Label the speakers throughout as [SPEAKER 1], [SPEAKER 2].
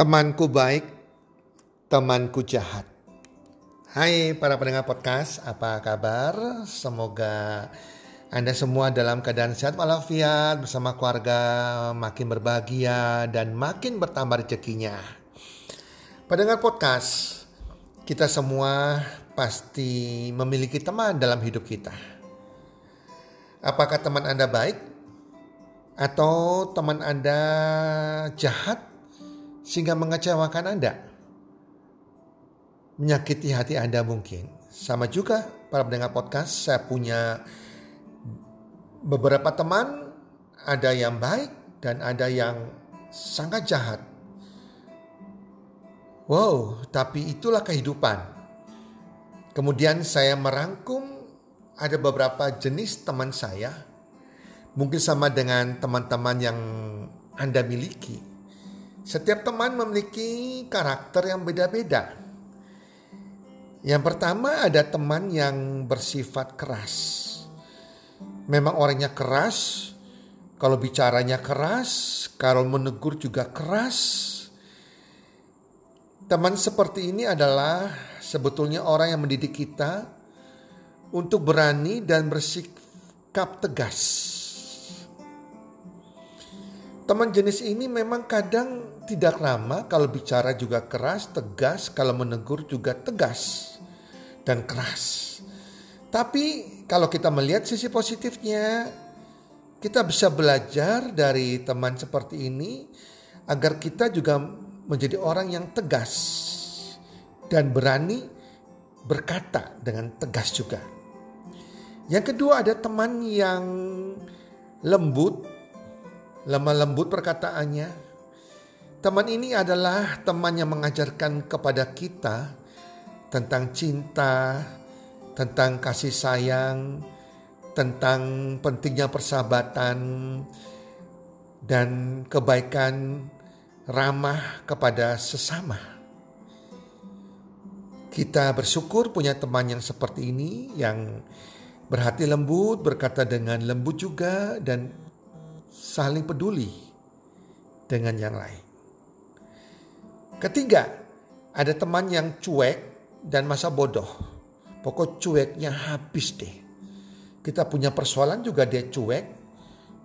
[SPEAKER 1] Temanku baik, temanku jahat. Hai para pendengar podcast, apa kabar? Semoga Anda semua dalam keadaan sehat walafiat bersama keluarga, makin berbahagia dan makin bertambah rezekinya. Pendengar podcast, kita semua pasti memiliki teman dalam hidup kita. Apakah teman Anda baik atau teman Anda jahat sehingga mengecewakan Anda. Menyakiti hati Anda mungkin. Sama juga para pendengar podcast, saya punya beberapa teman, ada yang baik dan ada yang sangat jahat. Wow, tapi itulah kehidupan. Kemudian saya merangkum ada beberapa jenis teman saya. Mungkin sama dengan teman-teman yang Anda miliki. Setiap teman memiliki karakter yang beda-beda. Yang pertama ada teman yang bersifat keras. Memang orangnya keras, kalau bicaranya keras, kalau menegur juga keras. Teman seperti ini adalah sebetulnya orang yang mendidik kita untuk berani dan bersikap tegas Teman jenis ini memang kadang tidak ramah kalau bicara juga keras, tegas, kalau menegur juga tegas dan keras. Tapi kalau kita melihat sisi positifnya, kita bisa belajar dari teman seperti ini agar kita juga menjadi orang yang tegas dan berani berkata dengan tegas juga. Yang kedua ada teman yang lembut lemah lembut perkataannya. Teman ini adalah teman yang mengajarkan kepada kita tentang cinta, tentang kasih sayang, tentang pentingnya persahabatan dan kebaikan ramah kepada sesama. Kita bersyukur punya teman yang seperti ini yang berhati lembut, berkata dengan lembut juga dan saling peduli dengan yang lain. Ketiga, ada teman yang cuek dan masa bodoh. Pokok cueknya habis deh. Kita punya persoalan juga dia cuek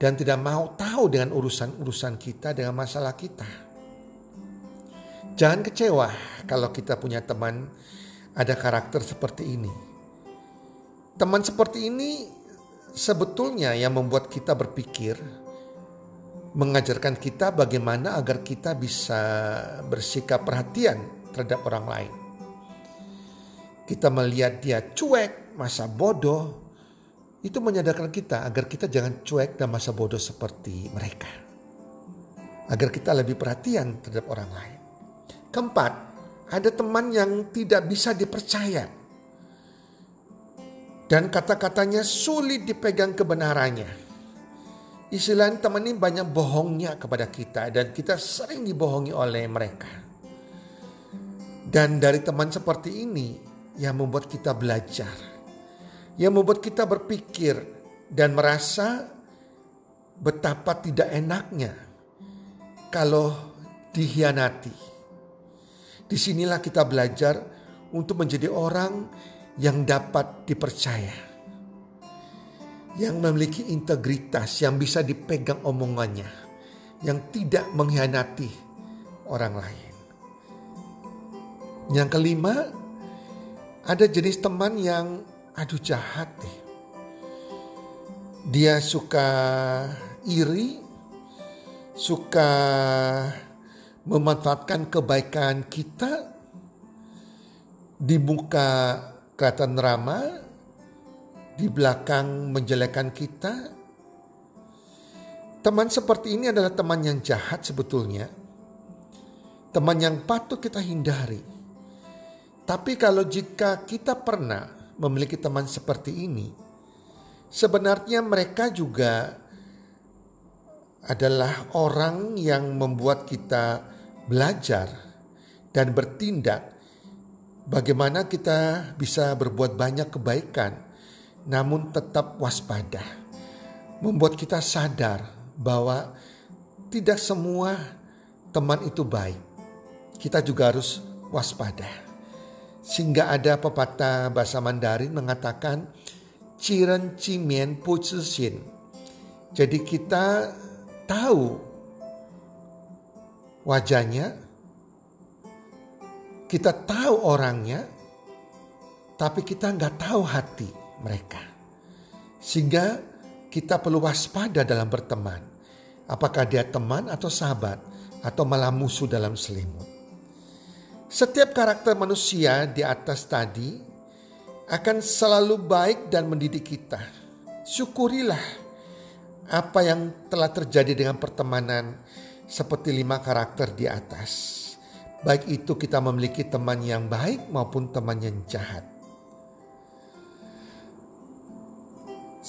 [SPEAKER 1] dan tidak mau tahu dengan urusan-urusan kita dengan masalah kita. Jangan kecewa kalau kita punya teman ada karakter seperti ini. Teman seperti ini sebetulnya yang membuat kita berpikir mengajarkan kita bagaimana agar kita bisa bersikap perhatian terhadap orang lain. Kita melihat dia cuek, masa bodoh, itu menyadarkan kita agar kita jangan cuek dan masa bodoh seperti mereka. Agar kita lebih perhatian terhadap orang lain. Keempat, ada teman yang tidak bisa dipercaya. Dan kata-katanya sulit dipegang kebenarannya Istilah teman ini banyak bohongnya kepada kita dan kita sering dibohongi oleh mereka. Dan dari teman seperti ini yang membuat kita belajar. Yang membuat kita berpikir dan merasa betapa tidak enaknya kalau dihianati. Di sinilah kita belajar untuk menjadi orang yang dapat dipercaya, yang memiliki integritas, yang bisa dipegang omongannya, yang tidak mengkhianati orang lain. Yang kelima, ada jenis teman yang aduh jahat deh. Dia suka iri, suka memanfaatkan kebaikan kita di muka kelihatan ramah, di belakang menjelekan kita. Teman seperti ini adalah teman yang jahat sebetulnya. Teman yang patut kita hindari. Tapi kalau jika kita pernah memiliki teman seperti ini, sebenarnya mereka juga adalah orang yang membuat kita belajar dan bertindak bagaimana kita bisa berbuat banyak kebaikan namun tetap waspada. Membuat kita sadar bahwa tidak semua teman itu baik. Kita juga harus waspada. Sehingga ada pepatah bahasa Mandarin mengatakan Ciren cimien pu Jadi kita tahu wajahnya, kita tahu orangnya, tapi kita nggak tahu hati mereka. Sehingga kita perlu waspada dalam berteman. Apakah dia teman atau sahabat atau malah musuh dalam selimut. Setiap karakter manusia di atas tadi akan selalu baik dan mendidik kita. Syukurilah apa yang telah terjadi dengan pertemanan seperti lima karakter di atas. Baik itu kita memiliki teman yang baik maupun teman yang jahat.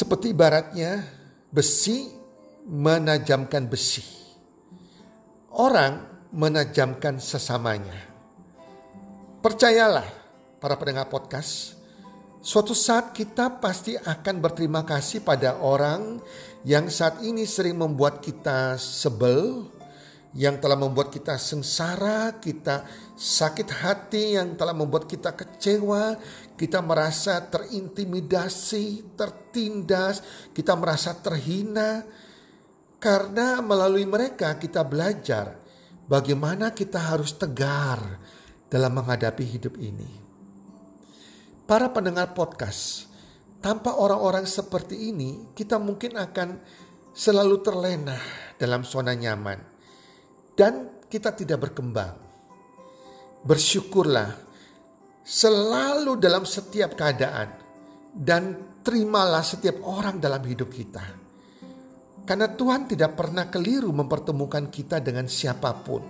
[SPEAKER 1] Seperti ibaratnya besi menajamkan besi. Orang menajamkan sesamanya. Percayalah para pendengar podcast, suatu saat kita pasti akan berterima kasih pada orang yang saat ini sering membuat kita sebel, yang telah membuat kita sengsara, kita sakit hati, yang telah membuat kita kecewa, kita merasa terintimidasi, tertindas, kita merasa terhina. Karena melalui mereka kita belajar bagaimana kita harus tegar dalam menghadapi hidup ini. Para pendengar podcast, tanpa orang-orang seperti ini, kita mungkin akan selalu terlena dalam zona nyaman dan kita tidak berkembang. Bersyukurlah selalu dalam setiap keadaan dan terimalah setiap orang dalam hidup kita. Karena Tuhan tidak pernah keliru mempertemukan kita dengan siapa pun.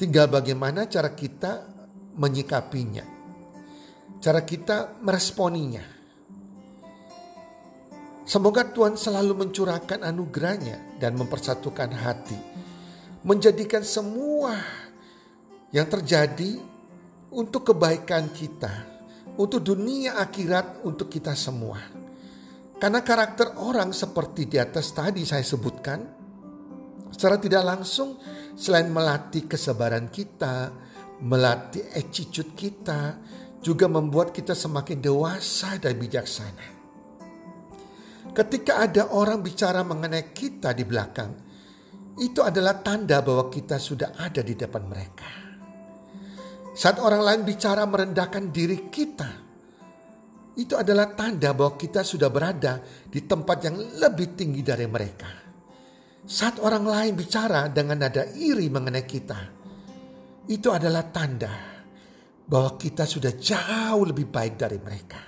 [SPEAKER 1] Tinggal bagaimana cara kita menyikapinya. Cara kita meresponinya. Semoga Tuhan selalu mencurahkan anugerahnya dan mempersatukan hati menjadikan semua yang terjadi untuk kebaikan kita, untuk dunia akhirat, untuk kita semua. Karena karakter orang seperti di atas tadi saya sebutkan, secara tidak langsung selain melatih kesabaran kita, melatih attitude kita, juga membuat kita semakin dewasa dan bijaksana. Ketika ada orang bicara mengenai kita di belakang, itu adalah tanda bahwa kita sudah ada di depan mereka. Saat orang lain bicara merendahkan diri kita, itu adalah tanda bahwa kita sudah berada di tempat yang lebih tinggi dari mereka. Saat orang lain bicara dengan nada iri mengenai kita, itu adalah tanda bahwa kita sudah jauh lebih baik dari mereka.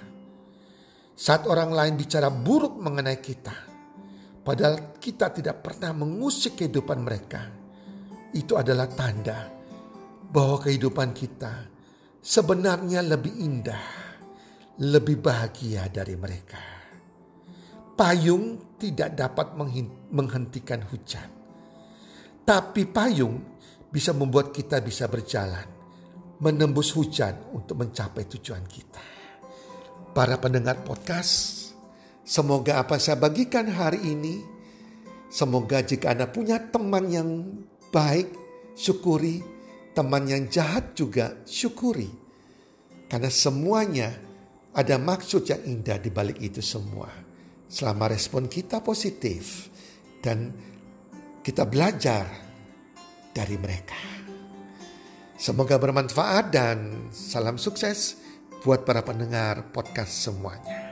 [SPEAKER 1] Saat orang lain bicara buruk mengenai kita, Padahal kita tidak pernah mengusik kehidupan mereka. Itu adalah tanda bahwa kehidupan kita sebenarnya lebih indah, lebih bahagia dari mereka. Payung tidak dapat menghentikan hujan. Tapi payung bisa membuat kita bisa berjalan, menembus hujan untuk mencapai tujuan kita. Para pendengar podcast, Semoga apa saya bagikan hari ini, semoga jika Anda punya teman yang baik, syukuri. Teman yang jahat juga syukuri. Karena semuanya ada maksud yang indah di balik itu semua. Selama respon kita positif dan kita belajar dari mereka. Semoga bermanfaat dan salam sukses buat para pendengar podcast semuanya.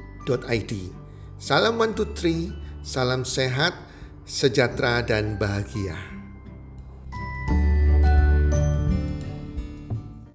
[SPEAKER 1] healthcommunity.id. Salam one two three Salam sehat, sejahtera, dan bahagia.